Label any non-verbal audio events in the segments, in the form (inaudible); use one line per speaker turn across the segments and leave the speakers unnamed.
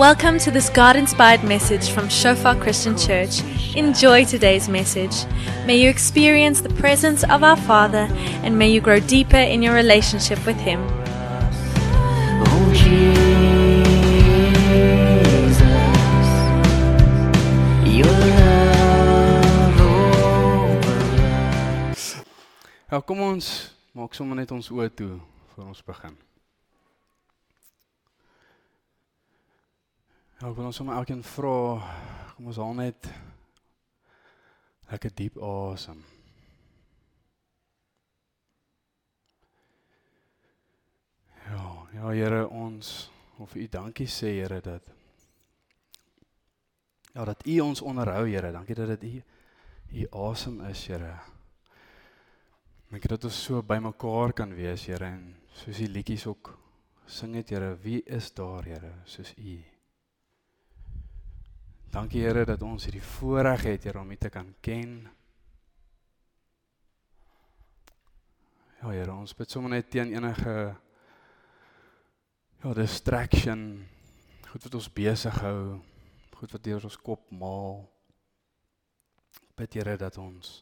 Welcome to this God inspired message from Shofar Christian Church. Enjoy today's message. May you experience the presence of our Father and may you grow deeper in your relationship with Him.
Oh Jesus, your love overflows.
Ja, kom ons maak sommer net ons oë toe voor ons begin. Ja, ek wil ons sommer elkeen vra, kom ons haal net lekker diep asem. Ja, ja Here, ons of U dankie sê Here dat Ja, dat U ons onderhou Here. Dankie dat dit U U asem is, Here. Ek dat ons so bymekaar kan wees, Here, en soos die liedjies ook sing het, Here, wie is daar, Here, soos U? Dankie Here dat ons hierdie voorreg het, Here, om U te kan ken. Ja, Here, ons bid sommer net teen enige ja, distraction, goed wat ons besig hou, goed wat deur ons kop maal. Bid Here dat ons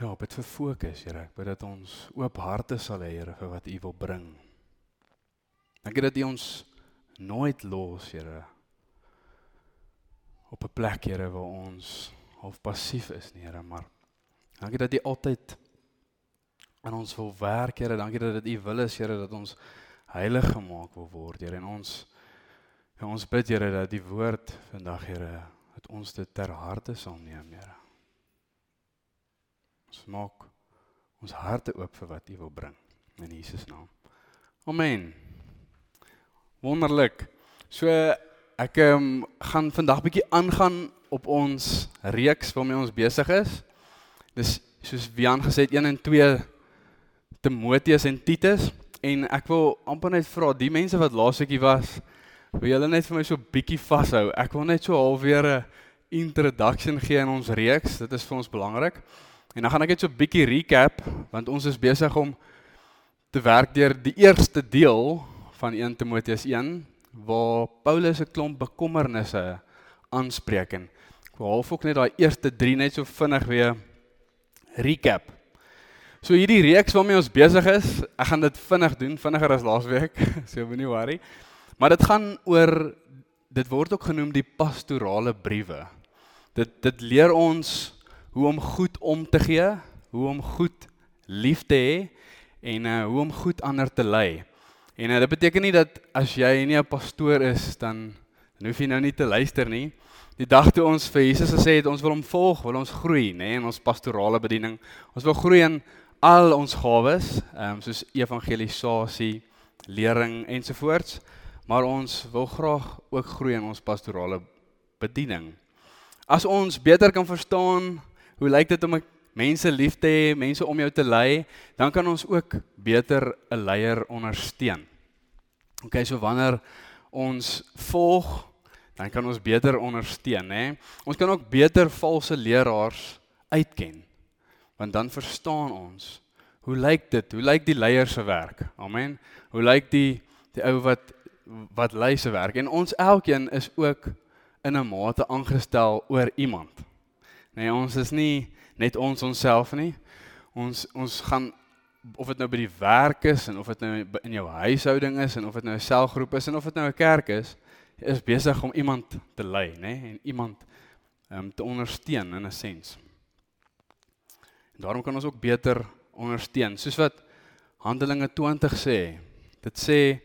Ja, dit vir fokus, Here. Bid dat ons oop harte sal hê, Here, vir wat U wil bring. Dankie dat U ons nooit los, Here. Op 'n plek, Here, waar ons half passief is, nie, Here, maar dankie dat U altyd aan ons wil werk, Here. Dankie dat dit U wil is, Here, dat ons heilig gemaak wil word, Here. En ons ja, ons bid, Here, dat die woord vandag, Here, dat ons dit ter harte sal neem, Here. Ons maak ons harte oop vir wat U wil bring in Jesus naam. Amen. Wonderlik. So ek um, gaan vandag bietjie aangaan op ons reeks waarmee ons besig is. Dis soos Wian gesê het 1 en 2 Timoteus en Titus en ek wil amper net vra die mense wat laasweekie was, wil julle net vir my so bietjie vashou. Ek wil net so half weer 'n introduction gee in ons reeks. Dit is vir ons belangrik. En dan gaan ek net so bietjie recap want ons is besig om te werk deur die eerste deel van 1 Timoteus 1 waar Paulus 'n klomp bekommernisse aanspreek en ek wil half ook net daai eerste 3 net so vinnig weer recap. So hierdie reeks waarmee ons besig is, ek gaan dit vinnig doen, vinniger as laasweek, (laughs) so moenie worry. Maar dit gaan oor dit word ook genoem die pastorale briewe. Dit dit leer ons hoe om goed om te gee, hoe om goed lief te hê en uh hoe om goed ander te lei. En uh, dit beteken nie dat as jy nie 'n pastoor is dan dan hoef jy nou nie te luister nie. Die dag toe ons vir Jesus gesê het ons wil hom volg, wil ons groei, nê, nee, in ons pastorale bediening. Ons wil groei in al ons gawes, ehm um, soos evangelisasie, lering ensovoorts, maar ons wil graag ook groei in ons pastorale bediening. As ons beter kan verstaan hoe lyk dit om mense lief te hê, mense om jou te lei, dan kan ons ook beter 'n leier ondersteun. OK, so wanneer ons volg, dan kan ons beter ondersteun, hè. Ons kan ook beter valse leraars uitken. Want dan verstaan ons hoe lyk dit? Hoe lyk die leier se werk? Amen. Hoe lyk die die ou wat wat lei se werk? En ons elkeen is ook in 'n mate aangestel oor iemand. Nee, ons is nie net ons onsself nie. Ons ons gaan of dit nou by die werk is en of dit nou in jou huishouding is en of dit nou 'n selgroep is en of dit nou 'n kerk is, is besig om iemand te lei, nê, en iemand om um, te ondersteun in 'n sens. En daarom kan ons ook beter ondersteun, soos wat Handelinge 20 sê. Dit sê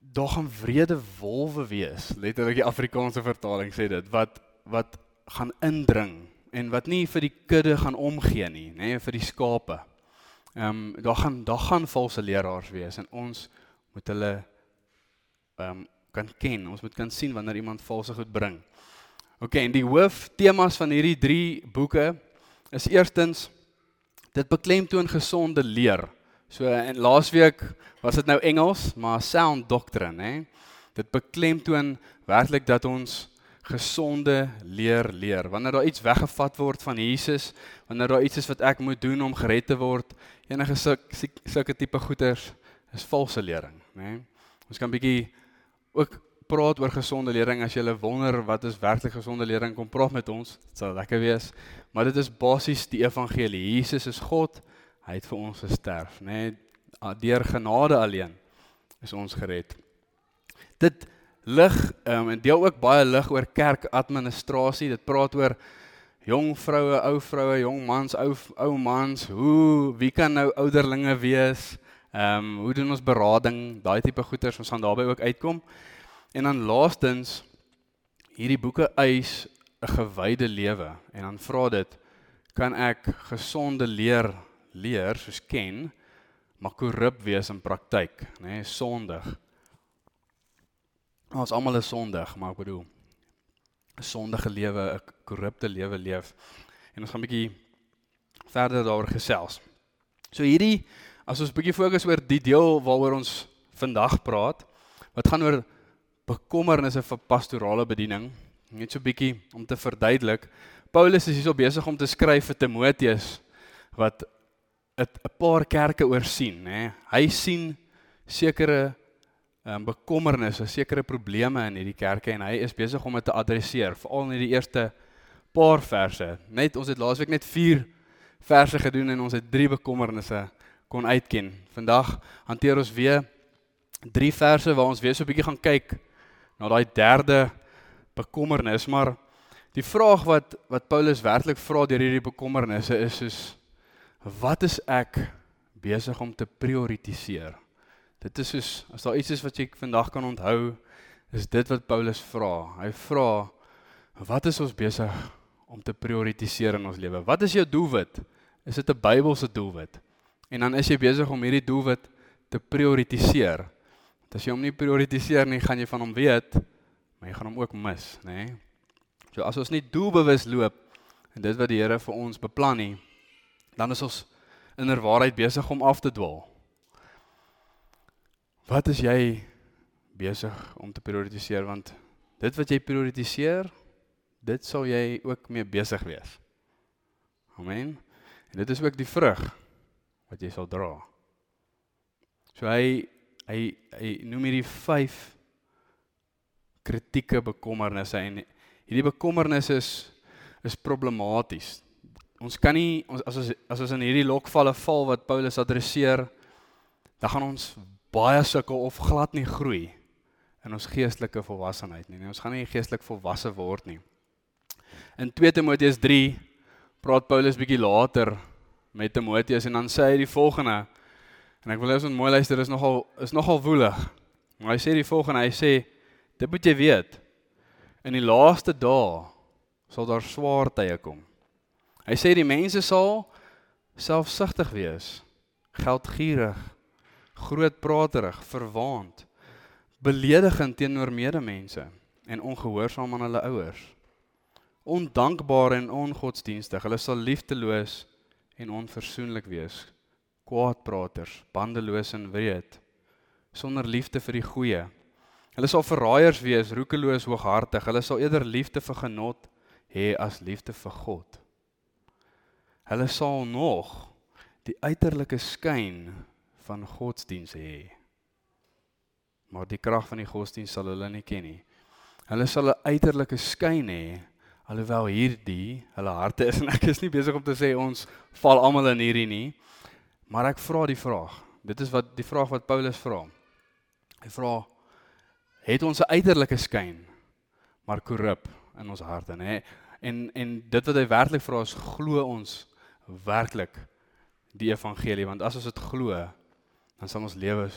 daar gaan wrede wolwe wees. Letterlik die Afrikaanse vertaling sê dit wat wat gaan indring en wat nie vir die kudde gaan omgee nie, nê, nee, vir die skape. Ehm um, daar gaan daar gaan valse leraars wees en ons moet hulle ehm um, kan ken. Ons moet kan sien wanneer iemand valse goed bring. OK, en die hoof temas van hierdie 3 boeke is eerstens dit beklemtoon gesonde leer. So en laasweek was dit nou Engels, maar sound doctrine, hè. Dit beklemtoon werklik dat ons gesonde leer leer. Wanneer daar iets weggevat word van Jesus, wanneer daar iets is wat ek moet doen om gered te word, enige sulke sulke tipe goeters is valse lering, né? Nee? Ons kan bietjie ook praat oor gesonde lering as jy wonder wat is werklik gesonde lering kom praat met ons. Dit sal lekker wees. Maar dit is basies die evangelie. Jesus is God. Hy het vir ons gesterf, nê? Nee, deur genade alleen is ons gered. Dit lig um, en deel ook baie lig oor kerkadministrasie. Dit praat oor jong vroue, ou vroue, jong mans, ou ou mans, hoe wie kan nou ouderlinge wees? Ehm um, hoe doen ons berading? Daai tipe goeters ons gaan daarbey ook uitkom. En dan laastens hierdie boeke eis 'n gewyde lewe en dan vra dit kan ek gesonde leer leer soos ken maar korrup wees in praktyk, nê, nee, sondig. Ons almal is sondig, maar ek bedoel 'n sondige lewe, 'n korrupte lewe leef. En ons gaan 'n bietjie verder daaroor gesels. So hierdie as ons 'n bietjie fokus oor die deel waaroor ons vandag praat, wat gaan oor bekommernisse vir pastorale bediening, net so 'n bietjie om te verduidelik. Paulus is hierso besig om te skryf vir Timoteus wat 'n paar kerke oorsien, nê. Hy sien sekere um, bekommernisse, sekere probleme in hierdie kerke en hy is besig om dit te adresseer, veral in die eerste paar verse. Net ons het laasweek net 4 verse gedoen en ons het 3 bekommernisse kon uitken. Vandag hanteer ons weer 3 verse waar ons weer so 'n bietjie gaan kyk na daai derde bekommernis, maar die vraag wat wat Paulus werklik vra deur hierdie bekommernisse is soos wat is ek besig om te prioritiseer? Dit is soos as daar iets is wat jy vandag kan onthou, is dit wat Paulus vra. Hy vra wat is ons besig om te prioritiseer in ons lewe? Wat is jou doelwit? Is dit 'n Bybelse doelwit? En dan is jy besig om hierdie doelwit te prioritiseer. Want as jy hom nie prioritiseer nie, gaan jy van hom weet, maar jy gaan hom ook mis, nê? Nee? So as ons nie doelbewus loop en dit wat die Here vir ons beplan nie, dan is ons inderwaarheid besig om af te dwaal. Wat is jy besig om te prioritiseer want dit wat jy prioritiseer, dit sal jy ook mee besig wees. Amen. En dit is ook die vrug wat jy sal dra. So hy hy hy noem hierdie 5 kritieke bekommernisse en hierdie bekommernisse is is problematies. Ons kan nie ons as ons as ons in hierdie lokvalle val wat Paulus adresseer, dan gaan ons baie sukkel of glad nie groei in ons geestelike volwassenheid nie. Ons gaan nie geestelik volwasse word nie. In 2 Timoteus 3 praat Paulus bietjie later met Timoteus en dan sê hy die volgende en ek wil hê ons moet mooi luister, is nogal is nogal woelig. Maar hy sê die volgende, hy sê dit moet jy weet. In die laaste dae sal daar swaar tye kom. Hy sê die mense sal selfsugtig wees, geldgierig, grootpraterig, verwaand, beledigend teenoor medemense en ongehoorsaam aan hulle ouers. Ondankbaar en ongodsdienstig, hulle sal liefdeloos en onversoenlik wees, kwaadpraters, bandeloos en wreed, sonder liefde vir die goeie. Hulle sal verraaiers wees, roekeloos, hooghartig. Hulle sal eerder liefde vir genot hê as liefde vir God. Hulle sal nog die uiterlike skyn van godsdiens hê. Maar die krag van die godsdiens sal hulle nie ken nie. Hulle sal 'n uiterlike skyn hê alhoewel hierdie hulle harte is (laughs) en ek is nie besig om te sê ons val almal in hierdie nie. Maar ek vra die vraag. Dit is wat die vraag wat Paulus vra. Hy vra het ons 'n uiterlike skyn maar korrup in ons harte, nê? En en dit wat hy werklik vra is glo ons werklik die evangelie want as ons dit glo dan sal ons lewe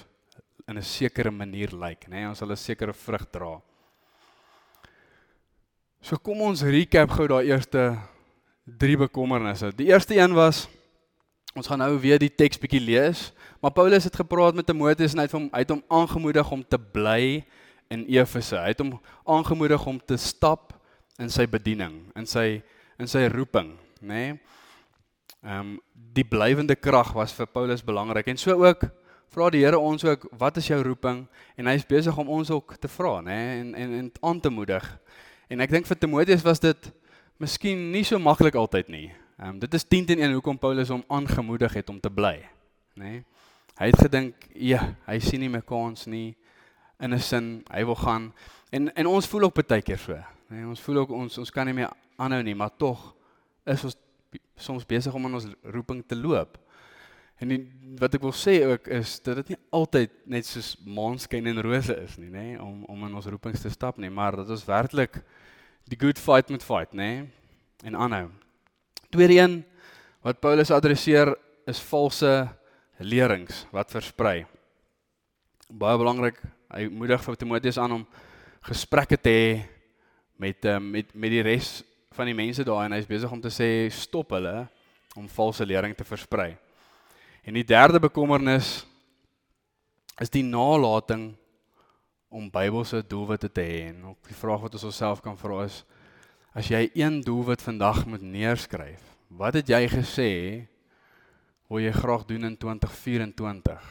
in 'n sekere manier lyk, né? Nee, ons sal 'n sekere vrug dra. So kom ons recap gou daai eerste drie bekommernisse. Die eerste een was ons gaan nou weer die teks bietjie lees, maar Paulus het gepraat met Timoteus en hy het hom uit hom aangemoedig om te bly in Efese. Hy het hom aangemoedig om te stap in sy bediening, in sy in sy roeping, né? Nee? Ehm um, die blywende krag was vir Paulus belangrik en so ook vra die Here ons ook wat is jou roeping en hy is besig om ons ook te vra nê en en en aan te moedig. En ek dink vir Timoteus was dit miskien nie so maklik altyd nie. Ehm um, dit is 10 teen 1 hoekom Paulus hom aangemoedig het om te bly, nê. Hy het gedink, ja, hy sien nie my kans nie. in 'n sin, hy wil gaan en en ons voel ook baie keer so. Nee, ons voel ook ons ons kan nie meer aanhou nie, maar tog is ons soms besig om in ons roeping te loop. En die, wat ek wil sê ook is dat dit nie altyd net soos maanskyn en rose is nie, nê, om om in ons roepings te stap nie, maar dat ons werklik die good fight moet fight, nê, en aanhou. Tweede een wat Paulus adresseer is valse lerings wat versprei. Baie belangrik, hy moedig vir Timoteus aan om gesprekke te hê met um, met met die res van die mense daar en hy's besig om te sê stop hulle om valse lering te versprei. En die derde bekommernis is die nalatiging om Bybelse doelwitte te hê. En ook die vraag wat ons onsself kan vra is as jy een doelwit vandag moet neerskryf, wat het jy gesê wil jy graag doen in 2024?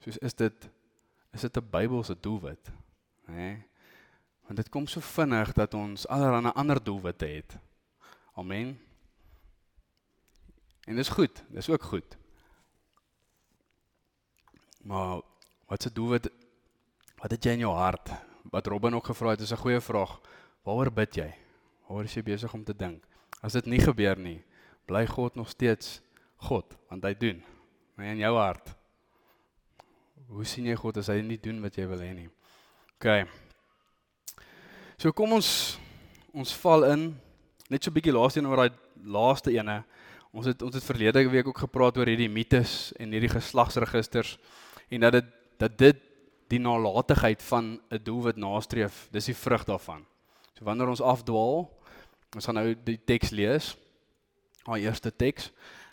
Soos is dit is dit 'n Bybelse doelwit, hè? Nee? Want dit kom so vinnig dat ons allerlei ander doelwitte het. Amen. En dis goed, dis ook goed. Maar wat se doelwit wat het jy in jou hart? Wat Robin ook gevra het, is 'n goeie vraag. Waaroor bid jy? Waaroor is jy besig om te dink? As dit nie gebeur nie, bly God nog steeds God, want hy doen. Nee, in jou hart. Hoe sien jy God as hy nie doen wat jy wil hê nie? OK. So kom ons ons val in net so 'n bietjie laaste een oor daai laaste ene. Ons het ons het verlede week ook gepraat oor hierdie mites en hierdie geslagsregisters en dat dit dat dit die nalatigheid van 'n doelwit nastreef, dis die vrug daarvan. So wanneer ons afdwaal, ons gaan nou die teks lees. Haar eerste teks,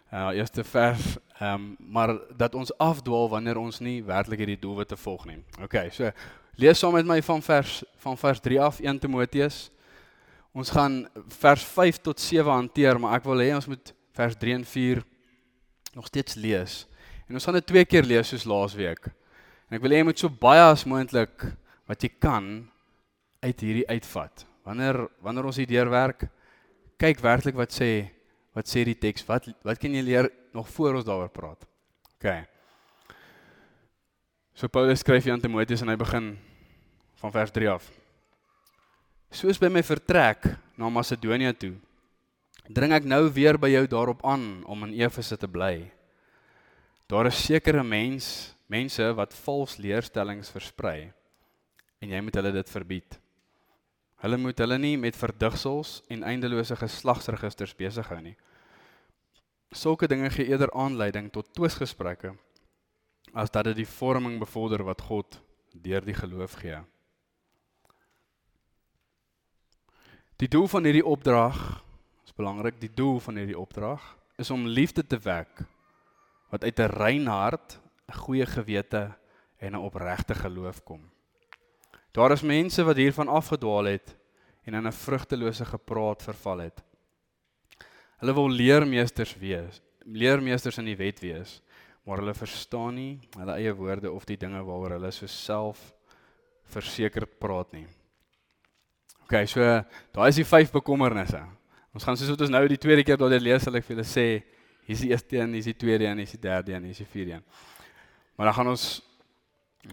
haar uh, eerste vers, ehm um, maar dat ons afdwaal wanneer ons nie werklik hierdie doelwitte volg nie. OK, so lees saam met my van vers van vers 3 af 1 Timoteus. Ons gaan vers 5 tot 7 hanteer, maar ek wil hê ons moet vers 3 en 4 nog steeds lees. En ons gaan dit twee keer lees soos laasweek. En ek wil hê jy moet so baie as moontlik wat jy kan uit hierdie uitvat. Wanneer wanneer ons hier deurwerk, kyk werklik wat sê wat sê die teks? Wat wat kan jy leer nog voor ons daaroor praat? OK. So Paulus skryf aan Timoteus en hy begin van vers 3 af. Soos by my vertrek na Macedonië toe, dring ek nou weer by jou daarop aan om in Efese te bly. Daar is sekere mens, mense wat vals leerstellings versprei en jy moet hulle dit verbied. Hulle moet hulle nie met verdigsels en eindelose geslagsregisters besig hou nie. Sulke dinge gee eerder aanleiding tot twisgesprekke as dat dit die vorming bevorder wat God deur die geloof gee. Die doel van hierdie opdrag is belangrik. Die doel van hierdie opdrag is om liefde te wek wat uit 'n rein hart, 'n goeie gewete en 'n opregte geloof kom. Daar is mense wat hiervan afgedwaal het en in 'n vrugtelose gepraat verval het. Hulle wil leermeesters wees, leermeesters in die wet wees, maar hulle verstaan nie hulle eie woorde of die dinge waaroor hulle so self versekerd praat nie. OK, so daai is die vyf bekommernisse. Ons gaan soos wat ons nou die tweede keer daardie lees, sal ek vir julle sê, hier's die eerste een, hier's die tweede een, hier's die derde een, hier's die vierde een. Maar dan gaan ons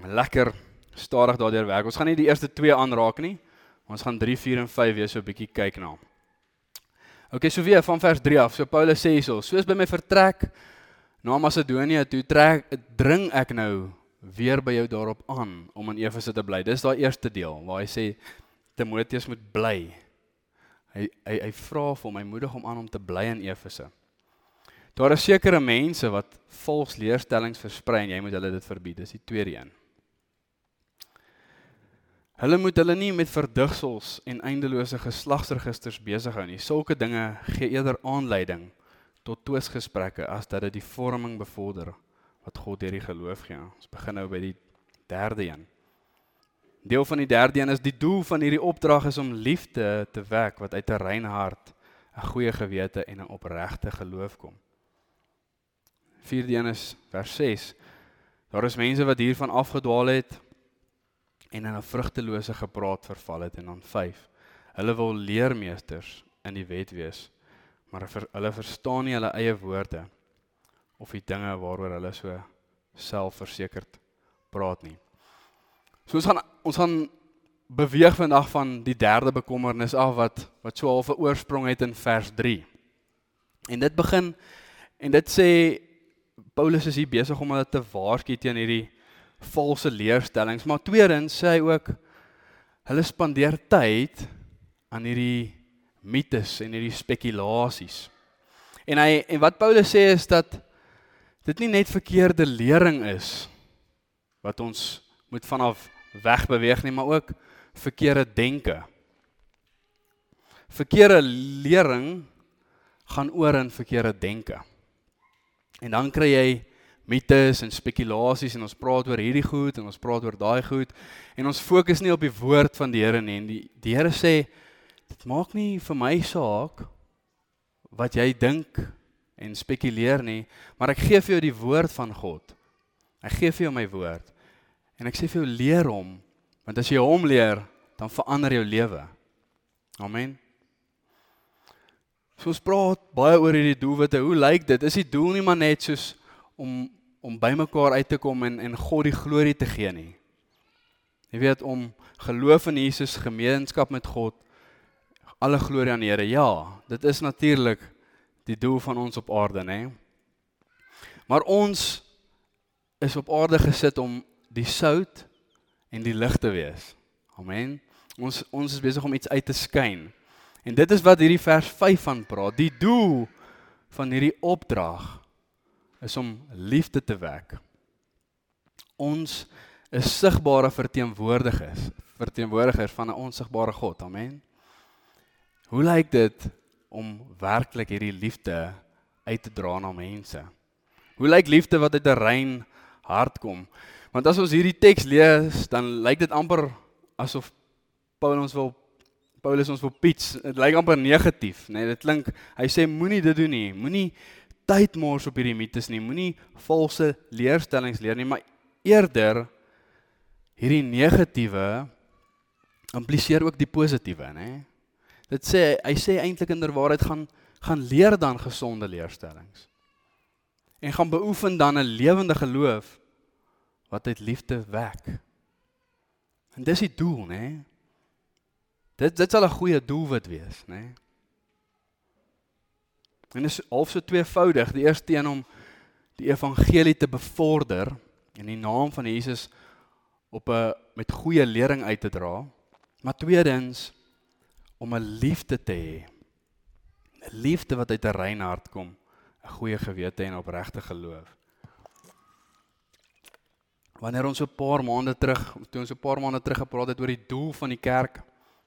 lekker stadig daardeur werk. Ons gaan nie die eerste twee aanraak nie. Ons gaan 3, 4 en 5 weer so 'n bietjie kyk na. OK, so weer van vers 3 af. So Paulus sê hierso, soos by my vertrek na Macedonië toe trek dring ek nou weer by jou daarop aan om in Efese te bly. Dis daai eerste deel waar hy sê Timoteus moet bly. Hy hy hy vra vir hom, hy moedig hom aan om te bly in Efese. Daar is sekere mense wat vals leerstellings versprei en jy moet hulle dit verbied. Dis die tweede een. Hulle moet hulle nie met verdigsels en eindelose geslagsregisters besig hou nie. Sulke dinge gee eerder aanleiding tot twisgesprekke as dat dit die vorming bevorder wat God deur die geloof gee. Ons begin nou by die derde een. Deel van die derde een is die doel van hierdie opdrag is om liefde te wek wat uit 'n rein hart, 'n goeie gewete en 'n opregte geloof kom. Vierde een is vers 6. Daar is mense wat hiervan afgedwaal het en in 'n vrugtelose gepraat verval het en dan 5. Hulle wil leermeesters in die wet wees, maar hulle verstaan nie hulle eie woorde of die dinge waaroor hulle so selfversekerd praat nie. So ons gaan ons gaan beweeg vandag van die derde bekommernis af wat wat so half 'n oorsprong het in vers 3. En dit begin en dit sê Paulus is hier besig om hulle te waarsku teen hierdie valse leerstellings, maar tweedens sê hy ook hulle spandeer tyd aan hierdie mites en hierdie spekulasies. En hy en wat Paulus sê is dat dit nie net verkeerde lering is wat ons moet vanaf wegbeweeg nie, maar ook verkeerde denke. Verkeerde lering gaan oor in verkeerde denke. En dan kry jy mites en spekulasies en ons praat oor hierdie goed en ons praat oor daai goed en ons fokus nie op die woord van die Here nie en die die Here sê dit maak nie vir my saak wat jy dink en spekuleer nie maar ek gee vir jou die woord van God. Ek gee vir jou my woord en ek sê vir jou leer hom want as jy hom leer dan verander jou lewe. Amen. So ons praat baie oor hierdie doelwitte. Hoe lyk dit? Is die doel nie maar net soos om om bymekaar uit te kom en en God die glorie te gee nie. Jy weet om geloof in Jesus, gemeenskap met God, alle glorie aan die Here. Ja, dit is natuurlik die doel van ons op aarde, nê? Maar ons is op aarde gesit om die sout en die lig te wees. Amen. Ons ons is besig om iets uit te skyn. En dit is wat hierdie vers 5 van praat. Die doel van hierdie opdrag is om liefde te wek. Ons is sigbare verteenwoordigers, verteenwoordigers van 'n onsigbare God. Amen. Hoe lyk dit om werklik hierdie liefde uit te dra na mense? Hoe lyk liefde wat uit 'n rein hart kom? Want as ons hierdie teks lees, dan lyk dit amper asof Paulus wil Paulus ons wil piets. Dit lyk amper negatief, né? Nee, dit klink hy sê moenie dit doen nie. Moenie tyd mors op hierdie mites nie. Moenie valse leerstellings leer nie, maar eerder hierdie negatiewe impliseer ook die positiewe, né? Dit sê hy sê eintlik inderwaarheid gaan gaan leer dan gesonde leerstellings. En gaan beoefen dan 'n lewende geloof wat uit liefde wek. En dis die doel, né? Dit dit sal 'n goeie doelwit wees, né? En dit is half so tweevoudig. Die eerste een om die evangelie te bevorder in die naam van Jesus op 'n met goeie lering uit te dra. Maar tweedens om 'n liefde te hê. 'n Liefde wat uit 'n rein hart kom, 'n goeie gewete en opregte geloof. Wanneer ons so 'n paar maande terug, toe ons so 'n paar maande terug gepraat het oor die doel van die kerk,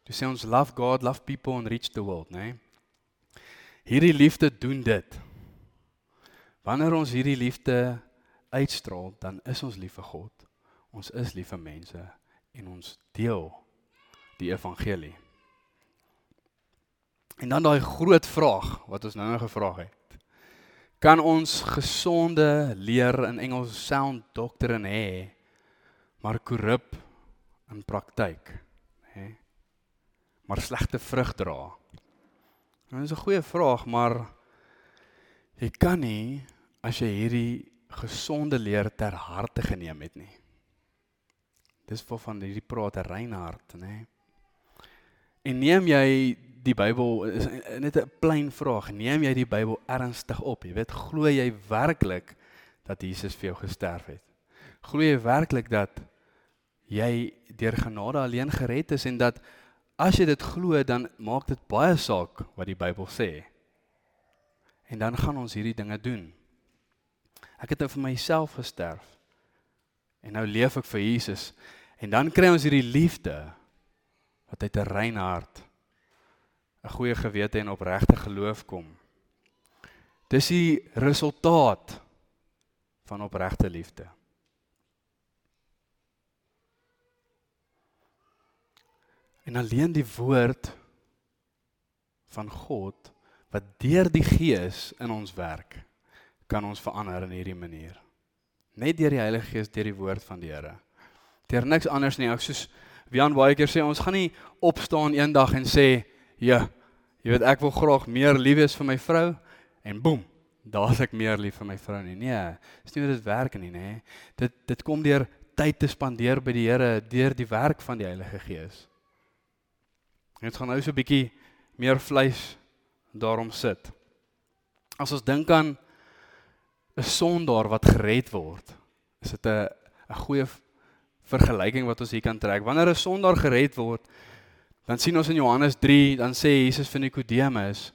toe sê ons love God, love people and reach the world, né? Nee? Hierdie liefde doen dit. Wanneer ons hierdie liefde uitstraal, dan is ons lief vir God. Ons is lief vir mense en ons deel die evangelie. En dan daai groot vraag wat ons nou nog gevra het. Kan ons gesonde leer in Engels sound doctrine hê, maar korrup in praktyk? Maar slegte vrug dra. Nou dis 'n goeie vraag, maar jy kan nie as jy hierdie gesonde leer ter harte geneem het nie. Dis voor van hierdie praat 'n rein hart, nê? En neem jy die Bybel is net 'n plain vraag, neem jy die Bybel ernstig op? Jy weet, glo jy werklik dat Jesus vir jou gesterf het? Glo jy werklik dat jy deur genade alleen gered is en dat As jy dit glo, dan maak dit baie saak wat die Bybel sê. En dan gaan ons hierdie dinge doen. Ek het nou vir myself gesterf. En nou leef ek vir Jesus. En dan kry ons hierdie liefde wat uit 'n rein hart, 'n goeie gewete en opregte geloof kom. Dis die resultaat van opregte liefde. En alleen die woord van God wat deur die Gees in ons werk kan ons verander in hierdie manier. Net deur die Heilige Gees, deur die woord van die Here. Deur niks anders nie. Ek soos Wian baie keer sê, ons gaan nie opstaan eendag en sê, "Ja, jy weet ek wil graag meer lief wees vir my vrou" en boem, daar's ek meer lief vir my vrou nie. Nee, dis nie hoe dit werk nie, nê. Dit dit kom deur tyd te spandeer by die Here deur die werk van die Heilige Gees. Ons gaan nou so 'n bietjie meer vleis daarom sit. As ons dink aan 'n sondaar wat gered word, is dit 'n 'n goeie vergelyking wat ons hier kan trek. Wanneer 'n sondaar gered word, dan sien ons in Johannes 3, dan sê Jesus vir Nikodemus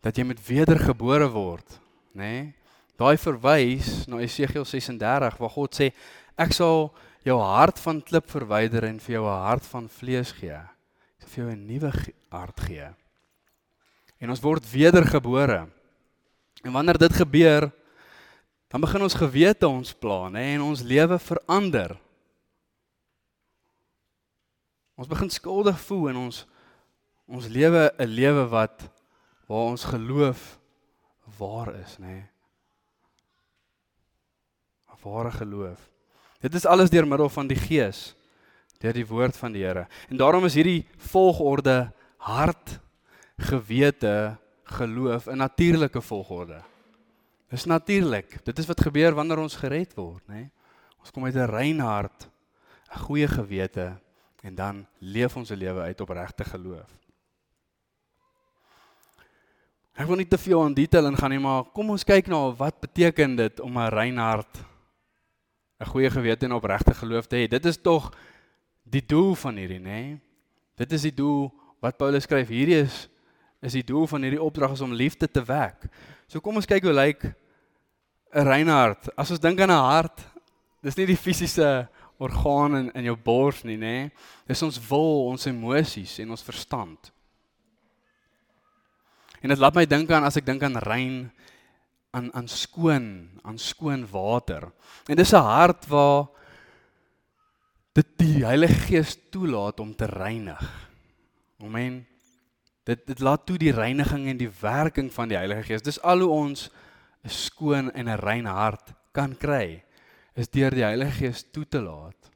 dat jy moet wedergebore word, nê? Nee? Daai verwys na Esegiel 36 waar God sê ek sal jou hart van klip verwyder en vir jou 'n hart van vlees gee. Vir jou 'n nuwe hart gee. En ons word wedergebore. En wanneer dit gebeur, dan begin ons gewete ons pla, nê, en ons lewe verander. Ons begin skuldig voel en ons ons lewe 'n lewe wat waar ons geloof waar is, nê. Nee. Ware geloof. Dit is alles deur middel van die Gees, deur die woord van die Here. En daarom is hierdie volgorde hart, gewete, geloof 'n natuurlike volgorde. Dis natuurlik. Dit is wat gebeur wanneer ons gered word, nê. Nee. Ons kom uit 'n rein hart, 'n goeie gewete en dan leef ons se lewe uit op regte geloof. Ek wil nie te veel in detail ingaan nie, maar kom ons kyk na nou wat beteken dit om 'n rein hart 'n goeie gewete en opregte geloof te hê. Dit is tog die doel van hierdie, nê? Nee? Dit is die doel wat Paulus skryf. Hierdie is is die doel van hierdie opdrag is om liefde te wek. So kom ons kyk hoe lyk 'n rein hart. As ons dink aan 'n hart, dis nie die fisiese orgaan in in jou bors nie, nê? Dis ons wil, ons emosies en ons verstand. En dit laat my dink aan as ek dink aan rein aan aan skoon, aan skoon water. En dis 'n hart waar dit die Heilige Gees toelaat om te reinig. Amen. Dit dit laat toe die reiniging en die werking van die Heilige Gees. Dis al hoe ons 'n skoon en 'n rein hart kan kry is deur die Heilige Gees toe te laat.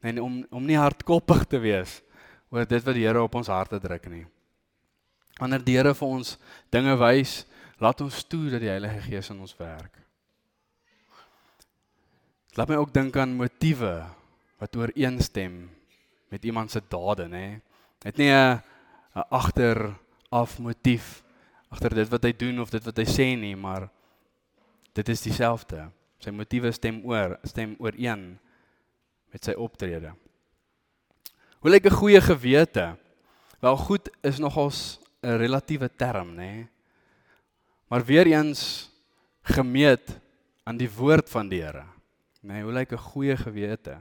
En om om nie hardkoppig te wees oor dit wat die Here op ons harte druk nie. Wanneer die Here vir ons dinge wys, laat ons toe dat die Heilige Gees in ons werk. Laat my ook dink aan motiewe wat ooreenstem met iemand se dade, nê. Het nie 'n 'n agteraf motief agter dit wat hy doen of dit wat hy sê nie, maar dit is dieselfde. Sy motiewe stem oor, stem ooreen met sy optrede. Hoe lyk 'n goeie gewete? Wel goed is nogals 'n relatiewe term, nê. Nee. Maar weer eens gemeet aan die woord van die Here. Nee, hoe lyk 'n goeie gewete?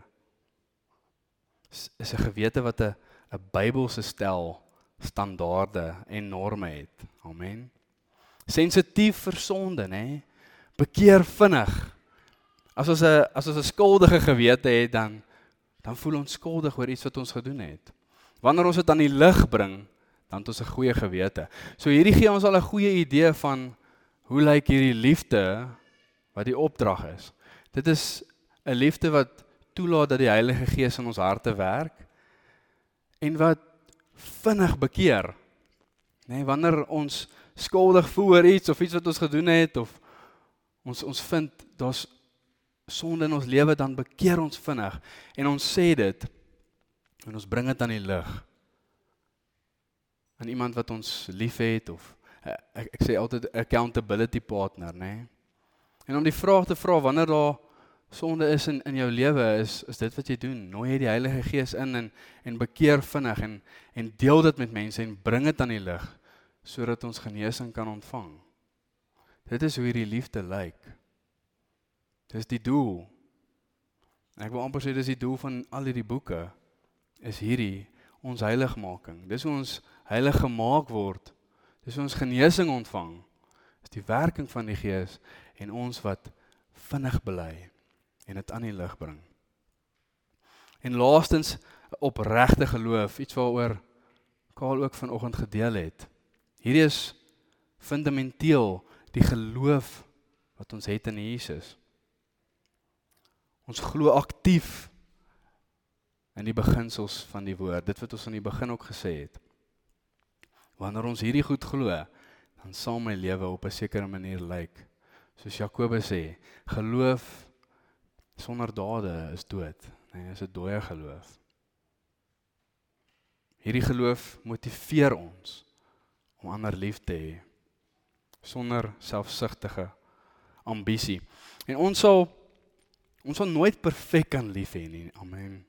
Is, 'n gewete wat 'n 'n Bybelse stel standaarde en norme het. Amen. Sensitief vir sonde, nê? Bekeer vinnig. As ons 'n as ons 'n skuldige gewete het, dan dan voel ons skuldig oor iets wat ons gedoen het. Wanneer ons dit aan die lig bring, dan het ons 'n goeie gewete. So hierdie gee ons al 'n goeie idee van hoe lyk hierdie liefde wat die opdrag is. Dit is 'n liefde wat toelaat dat die Heilige Gees in ons harte werk en wat vinnig bekeer. Nee, wanneer ons skuldig voel oor iets of iets wat ons gedoen het of ons ons vind daar's sonde in ons lewe dan bekeer ons vinnig en ons sê dit en ons bring dit aan die lig aan iemand wat ons liefhet of Eh, ek ek sê altyd accountability partner, nê? Nee? En om die vraag te vra wanneer daar sonde is in in jou lewe is is dit wat jy doen. Nooi jy die Heilige Gees in en en bekeer vinnig en en deel dit met mense en bring dit aan die lig sodat ons genesing kan ontvang. Dit is hoe hierdie liefde lyk. Dis die doel. Ek wil amper sê dis die doel van al hierdie boeke is hierdie ons heiligmaking. Dis hoe ons heilig gemaak word Dis ons genesing ontvang. Dis die werking van die Gees en ons wat vinnig bely en dit aan die lig bring. En laastens opregte geloof, iets waaroor Kaal ook vanoggend gedeel het. Hierdie is fundamenteel die geloof wat ons het in Jesus. Ons glo aktief in die beginsels van die woord, dit wat ons aan die begin ook gesê het. Wanneer ons hierdie goed glo, dan sal my lewe op 'n sekere manier lyk. Soos Jakobus sê, geloof sonder dade is dood. Nee, is 'n dooie geloof. Hierdie geloof motiveer ons om ander lief te hê sonder selfsugtige ambisie. En ons sal ons sal nooit perfek kan lief hê nie. Amen.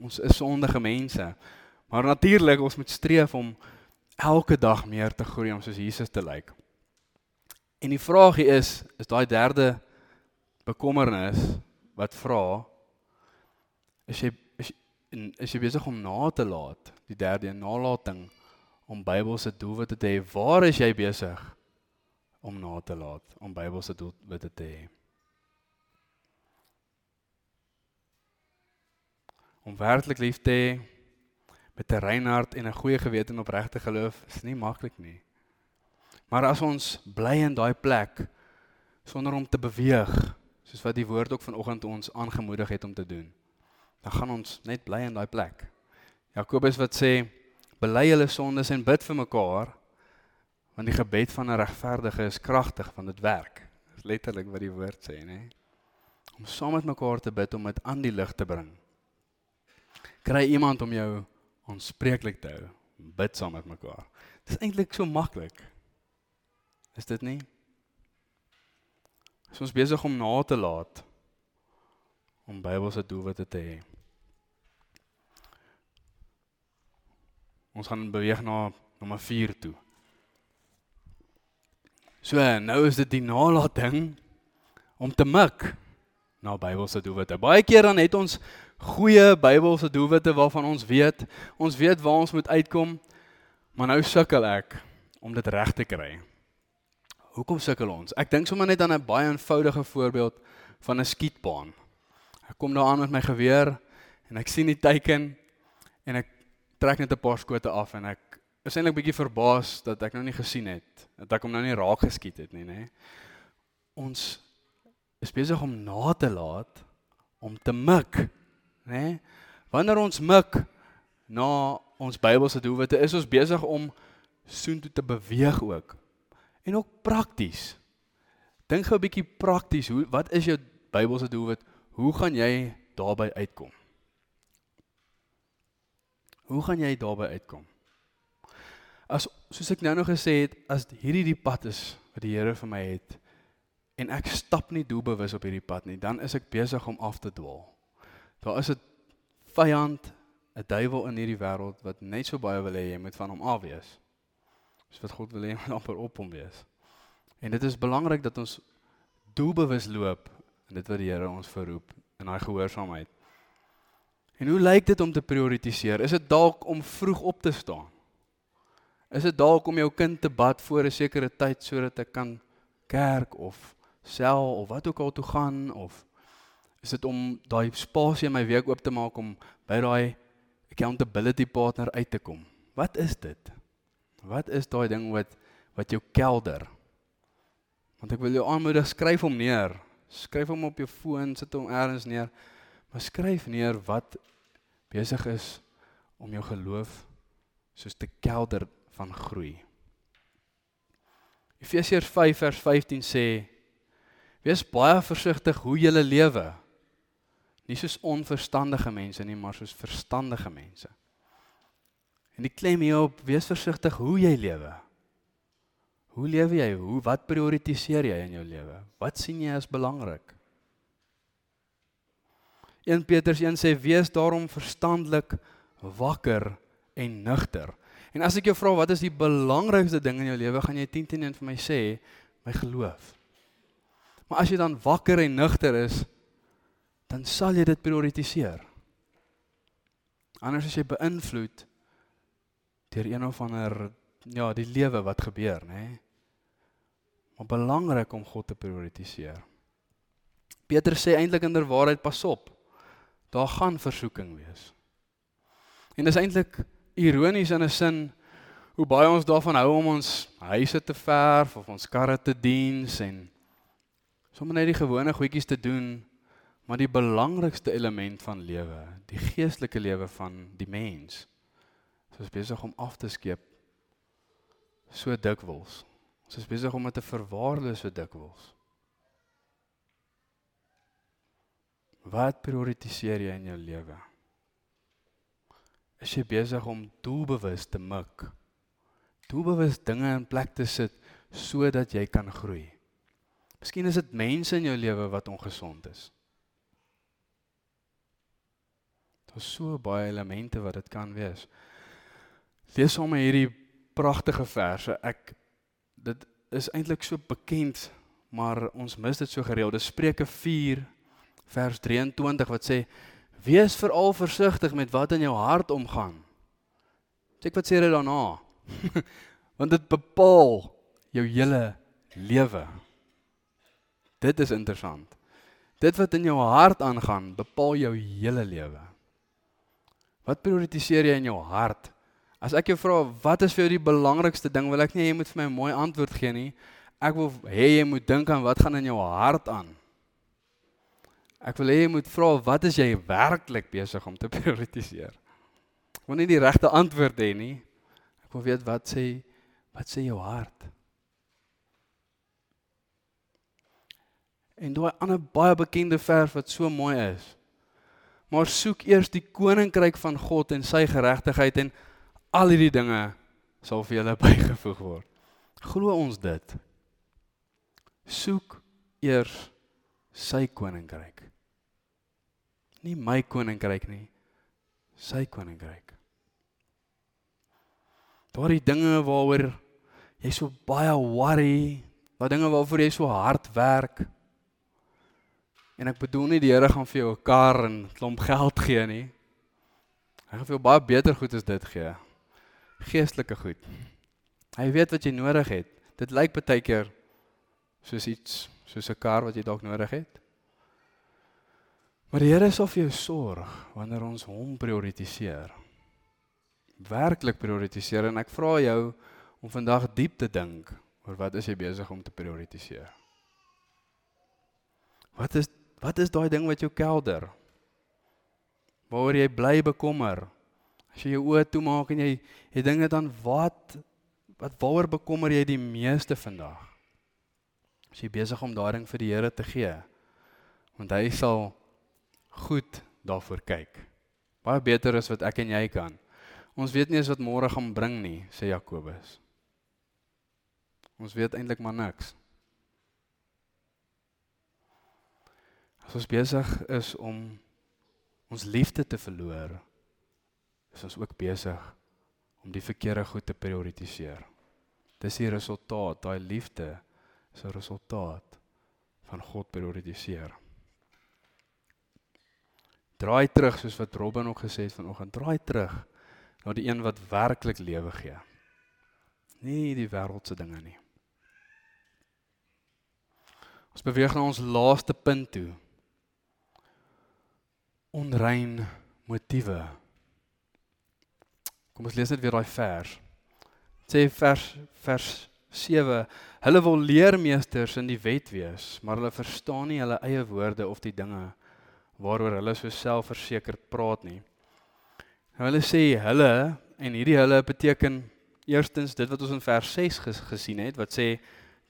Ons is sondige mense. Maar natuurlik ons moet streef om elke dag meer te groei om soos Jesus te lyk. En die vraagie is, is daai derde bekommernis wat vra is jy is, is jy besig om na te laat, die derde nalatiging om Bybelse doelwitte te hê. Waar is jy besig om na te laat om Bybelse doelwitte te hê? Om werklik lief te hê met 'n rein hart en 'n goeie gewete en opregte geloof is nie maklik nie. Maar as ons bly in daai plek sonder om te beweeg, soos wat die woord ook vanoggend ons aangemoedig het om te doen, dan gaan ons net bly in daai plek. Jakobus wat sê bely julle sondes en bid vir mekaar want die gebed van 'n regverdige is kragtig want dit werk. Dis letterlik wat die woord sê, nê? Om saam met mekaar te bid om dit aan die lig te bring. Kry iemand om jou onspreeklik te hou. Bid saam met mekaar. Dis eintlik so maklik. Is dit nie? Is ons besig om na te laat om Bybelse doelwitte te hê. Ons gaan beweeg na nommer 4 toe. So nou is dit die nalatiging om te mik na Bybelse doelwitte. Baie keer dan het ons goeie Bybelse doelwitte waarvan ons weet, ons weet waar ons moet uitkom, maar nou sukkel ek om dit reg te kry. Hoekom sukkel ons? Ek dink sommer net aan 'n baie eenvoudige voorbeeld van 'n skietbaan. Ek kom daar aan met my geweer en ek sien die teiken en ek trek net 'n paar skote af en ek is eintlik bietjie verbaas dat ek nou nie gesien het dat ek hom nou nie raak geskiet het nie, nê. Ons is besig om na te laat om te mik, nê? Wanneer ons mik na ons Bybelse doelwitte, is ons besig om soontoe te beweeg ook. En ook prakties. Dink gou 'n bietjie prakties, hoe wat is jou Bybelse doelwit? Hoe gaan jy daarby uitkom? Hoe gaan jy daarby uitkom? As soos ek nou nog gesê het, as hierdie die pad is wat die Here vir my het en ek stap nie doelbewus op hierdie pad nie, dan is ek besig om af te dwaal. Daar is 'n vyand, 'n duiwel in hierdie wêreld wat net so baie wil hê jy moet van hom af wees. Dis wat God wil hê (laughs) moet amper op hom wees. En dit is belangrik dat ons doelbewus loop in dit wat die Here ons verroep in daai gehoorsaamheid. En hoe lyk dit om te prioritiseer? Is dit dalk om vroeg op te staan? Is dit dalk om jou kind te bad voor 'n sekere tyd sodat ek kan kerk of sel of wat ook al toe gaan of is dit om daai spasie in my week oop te maak om by daai accountability partner uit te kom? Wat is dit? Wat is daai ding wat wat jou kelder? Want ek wil jou aanmoedig skryf hom neer. Skryf hom op jou foon, sit hom elders neer. Maar skryf neer wat besig is om jou geloof soos te kelder van groei. Efesiërs 5 vers 15 sê: Wees baie versigtig hoe jy lewe. Nie soos onverstandige mense nie, maar soos verstandige mense. En die klem hier op: Wees versigtig hoe jy lewe. Hoe lewe jy? Hoe wat prioritiseer jy in jou lewe? Wat sien jy as belangrik? 1 Petrus 1 sê wees daarom verstandelik wakker en nugter. En as ek jou vra wat is die belangrikste ding in jou lewe, gaan jy 10 teen 1 vir my sê my geloof. Maar as jy dan wakker en nugter is, dan sal jy dit prioritiseer. Anders as jy beïnvloed deur een of ander ja, die lewe wat gebeur, nê? Maar belangrik om God te prioritiseer. Petrus sê eintlik inderwaarheid pas op. Daar gaan versoeking wees. En dis eintlik ironies in 'n sin hoe baie ons daarvan hou om ons huise te verf of ons karre te diens en sommer net die gewone goedjies te doen, maar die belangrikste element van lewe, die geestelike lewe van die mens, is besig om af te skeep so dikwels. Ons is besig om dit te verwaarloos so dikwels. Wat prioritiseer jy in jou lewe? Is jy besig om doelbewus te mik? Doelbewus dinge in plek te sit sodat jy kan groei. Miskien is dit mense in jou lewe wat ongesond is. Daar's so baie elemente wat dit kan wees. Lees sommer hierdie pragtige verse. Ek dit is eintlik so bekend, maar ons mis dit so gereeld. Dis Spreuke 4 vers 23 wat sê: "Wees veral versigtig met wat in jou hart omgaan." Kyk wat sê dit daarna. (laughs) Want dit bepaal jou hele lewe. Dit is interessant. Dit wat in jou hart aangaan, bepaal jou hele lewe. Wat prioritiseer jy in jou hart? As ek jou vra wat is vir jou die belangrikste ding, wil ek nie jy moet vir my 'n mooi antwoord gee nie. Ek wil hê jy moet dink aan wat gaan in jou hart aan. Ek wil hê jy moet vra wat is jy werklik besig om te (laughs) prioritiseer? Ek wil nie die regte antwoord hê nie. Ek wil weet wat sê wat sê jou hart? En daai ander baie bekende vers wat so mooi is. Maar soek eers die koninkryk van God en sy geregtigheid en al hierdie dinge sal vir julle (laughs) bygevoeg word. Glo ons dit? Soek eers sy koninkryk. Nie my koninkryk nie, sy koninkryk. Daardie dinge waaroor jy so baie worry, daai dinge waarvoor jy so hard werk. En ek bedoel nie die Here gaan vir jou 'n kar en 'n klomp geld gee nie. Hy gaan vir jou baie beter goed as dit gee. Geestelike goed. Hy weet wat jy nodig het. Dit lyk baie keer soos iets soos 'n kar wat jy dalk nodig het. Maar die Here sal vir jou sorg wanneer ons hom prioritiseer. Werklik prioritiseer en ek vra jou om vandag diep te dink oor wat is jy besig om te prioritiseer? Wat is wat is daai ding wat jou kelder? Waaroor jy bly bekommer? As jy jou oë toemaak en jy jy dink net aan wat wat waaroor bekommer jy die meeste vandag? As jy besig om daai ding vir die Here te gee, want hy sal goed daarvoor kyk. Baie beter as wat ek en jy kan. Ons weet nie eens wat môre gaan bring nie, sê Jakobus. Ons weet eintlik maar niks. As ons besig is om ons liefde te verloor, is ons ook besig om die verkeerde goed te prioritiseer. Dis die resultaat, daai liefde is 'n resultaat van God prioritiseer. Draai terug soos wat Robin ook gesê het vanoggend, draai terug na die een wat werklik lewe gee. Nie die wêreldse dinge nie. Ons beweeg na ons laaste punt toe. Onrein motiewe. Kom ons lees net weer daai vers. Dit sê vers vers 7 Hulle wil leermeesters in die wet wees, maar hulle verstaan nie hulle eie woorde of die dinge waaroor hulle so selfversekerd praat nie. Nou hulle sê hulle en hierdie hulle beteken eerstens dit wat ons in vers 6 ges, gesien het wat sê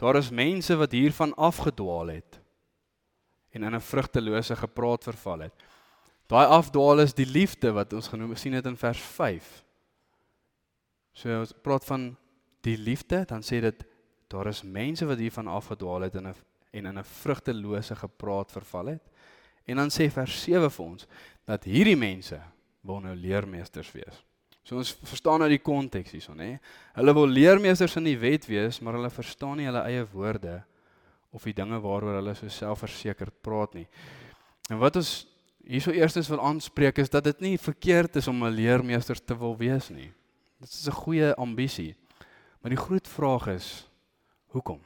daar is mense wat hiervan afgedwaal het en in 'n vrugtelose gepraat verval het. Daai afdwaal is die liefde wat ons genoem sien dit in vers 5. So ons praat van die liefde, dan sê dit daar is mense wat hiervan afgedwaal het en 'n en in 'n vrugtelose gepraat verval het. En dan sê vers 7 vir ons dat hierdie mense wil nou leermeesters wees. So ons verstaan nou die konteks hierson, nê? Hulle wil leermeesters in die wet wees, maar hulle verstaan nie hulle eie woorde of die dinge waaroor hulle so selfversekerd praat nie. En wat ons hierso eerstens wil aanspreek is dat dit nie verkeerd is om 'n leermeester te wil wees nie. Dit is 'n goeie ambisie. Maar die groot vraag is Hoekom?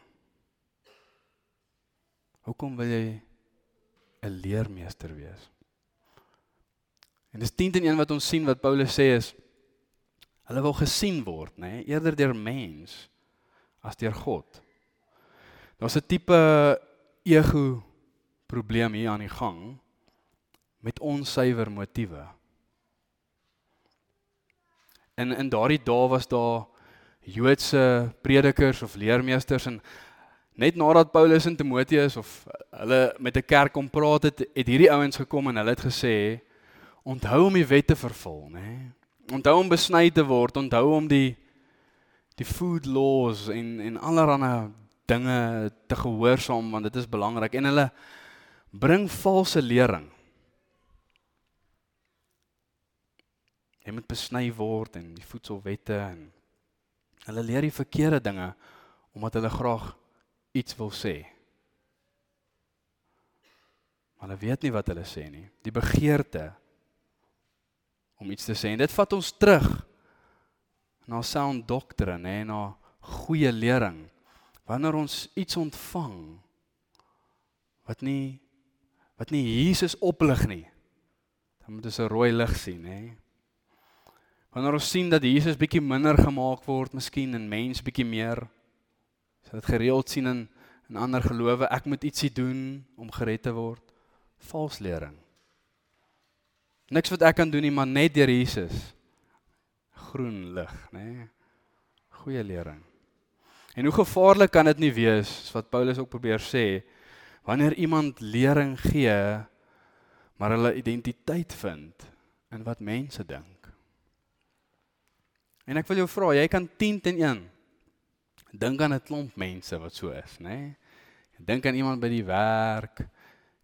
Hoekom wil jy 'n leermeester wees? En dis 10 teen 1 wat ons sien wat Paulus sê is hulle wil gesien word, nê, nee, eerder deur mens as deur God. Daar's 'n tipe ego probleem hier aan die gang met onsuiwer motiewe. En in daardie dae was daar Joodse predikers of leermeesters en net nadat Paulus en Timoteus of hulle met 'n kerk kom praat het, het hierdie ouens gekom en hulle het gesê onthou om die wet te vervul, nê? Nee? Onthou om besny te word, onthou om die die food laws en en allerlei dinge te gehoorsaam want dit is belangrik en hulle bring valse lering. Jy moet besny word en die voedselwette en hulle leer die verkeerde dinge omdat hulle graag iets wil sê. Maar hulle weet nie wat hulle sê nie. Die begeerte om iets te sê en dit vat ons terug na sound doctrine en na goeie lering. Wanneer ons iets ontvang wat nie wat nie Jesus oplig nie, dan moet ons 'n rooi lig sien, hè. Wanneer ons sien dat Jesus bietjie minder gemaak word, miskien en mens bietjie meer, so dit gereeld sien in in ander gelowe, ek moet ietsie doen om gered te word, vals lering. Niks wat ek kan doen nie, maar net deur Jesus. Groen lig, nê? Nee. Goeie lering. En hoe gevaarlik kan dit nie wees wat Paulus ook probeer sê wanneer iemand lering gee maar hulle identiteit vind in wat mense dink. En ek wil jou vra, jy kan 10 teen 1 dink aan 'n klomp mense wat so is, nê? Nee? Dink aan iemand by die werk.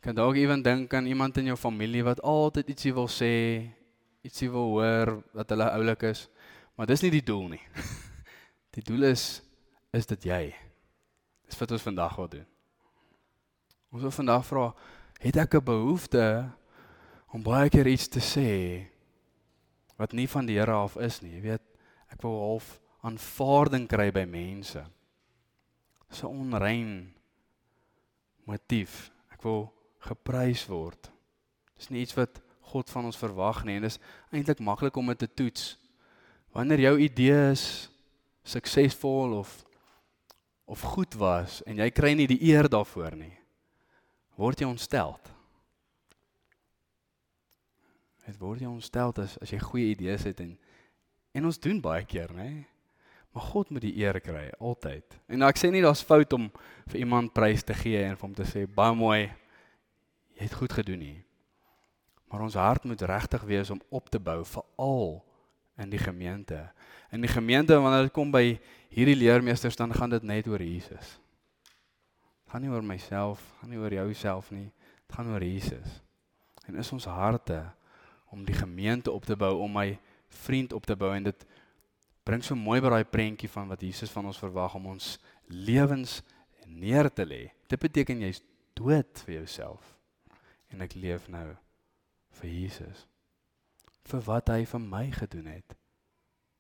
Kan dalk ewen dink aan iemand in jou familie wat altyd ietsie wil sê, ietsie wil hoor dat hulle oulik is, maar dis nie die doel nie. (laughs) Die doel is is dit jy. Dis wat ons vandag wil doen. Ons wil vandag vra, het ek 'n behoefte om baie keer iets te sê wat nie van die Here af is nie. Jy weet, ek wil half aanvaarding kry by mense. Dis 'n onrein motief. Ek wil geprys word. Dis nie iets wat God van ons verwag nie en dis eintlik maklik om dit te toets. Wanneer jou idees suksesvol of of goed was en jy kry nie die eer daarvoor nie word jy ontstel. Dit word jy ontstel as as jy goeie idees het en en ons doen baie keer, nê? Maar God moet die eer kry altyd. En nou ek sê nie daar's fout om vir iemand prys te gee en vir hom te sê baie mooi jy het goed gedoen nie. Maar ons hart moet regtig wees om op te bou veral in die gemeente. In die gemeente wanneer dit kom by hierdie leermeesters dan gaan dit net oor Jesus gaan nie oor myself, gaan nie oor jouself nie. Dit gaan oor Jesus. En is ons harte om die gemeente op te bou, om my vriend op te bou en dit bring so mooi by daai prentjie van wat Jesus van ons verwag om ons lewens neer te lê. Dit beteken jy's dood vir jouself en ek leef nou vir Jesus. Vir wat hy vir my gedoen het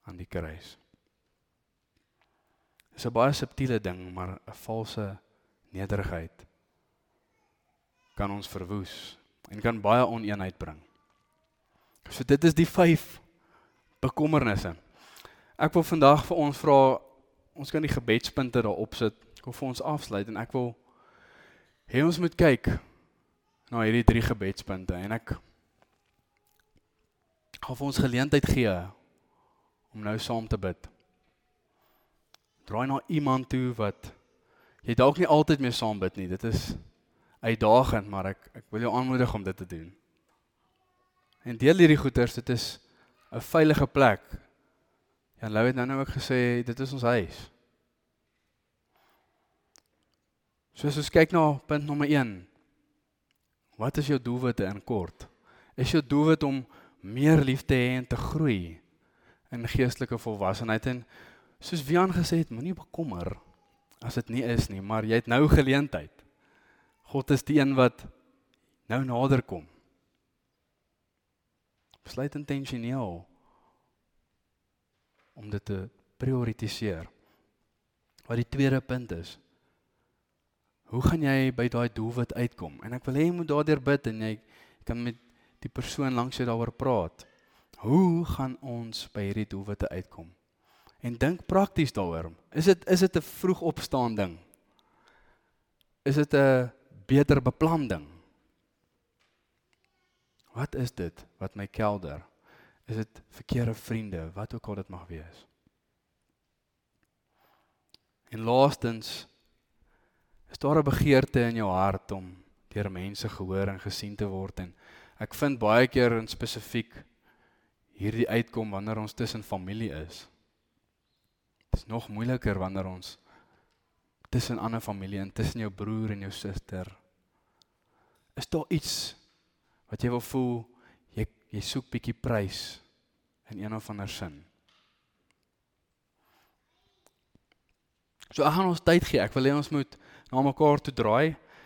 aan die kruis. Dis 'n baie subtiele ding, maar 'n valse nederigheid kan ons verwoes en kan baie oneenheid bring. So dit is die 5 bekommernisse. Ek wil vandag vir ons vra ons kan die gebedspunte daarop sit. Ek wil vir ons afsluit en ek wil hê ons moet kyk na hierdie drie gebedspunte en ek gaan vir ons geleentheid gee om nou saam te bid. Draai na iemand toe wat jy dalk nie altyd mee saam bid nie. Dit is uitdagend, maar ek ek wil jou aanmoedig om dit te doen. En deel hierdie goeders, dit is 'n veilige plek. Jan Lou het nou nou ook gesê dit is ons huis. So as ons kyk na punt nommer 1. Wat is jou doelwitte in kort? Is jou doelwit om meer lief te hê en te groei in geestelike volwassenheid en soos Wian gesê het, moenie bekommer as dit nie is nie, maar jy het nou geleentheid. God is die een wat nou nader kom. Besluit intentioneel om dit te prioritiseer. Wat die tweede punt is, hoe gaan jy by daai doelwit uitkom? En ek wil hê jy moet daardeur bid en jy kan met die persoon langs jou daaroor praat. Hoe gaan ons by hierdie doelwitte uitkom? en dink prakties daaroor. Is dit is dit 'n vroeg opstaan ding? Is dit 'n beter beplan ding? Wat is dit wat my kelder? Is dit verkeerde vriende, wat ook al dit mag wees? En laastens Is daar 'n begeerte in jou hart om deur mense gehoor en gesien te word en ek vind baie keer in spesifiek hierdie uitkom wanneer ons tussen familie is. Dit is nog moeiliker wanneer ons tussen ander familie en tussen jou broer en jou suster. Is daar iets wat jy wil voel jy jy soek bietjie prys in een of ander sin? So ek gaan ons tyd gee. Ek wil hê ons moet na mekaar toe draai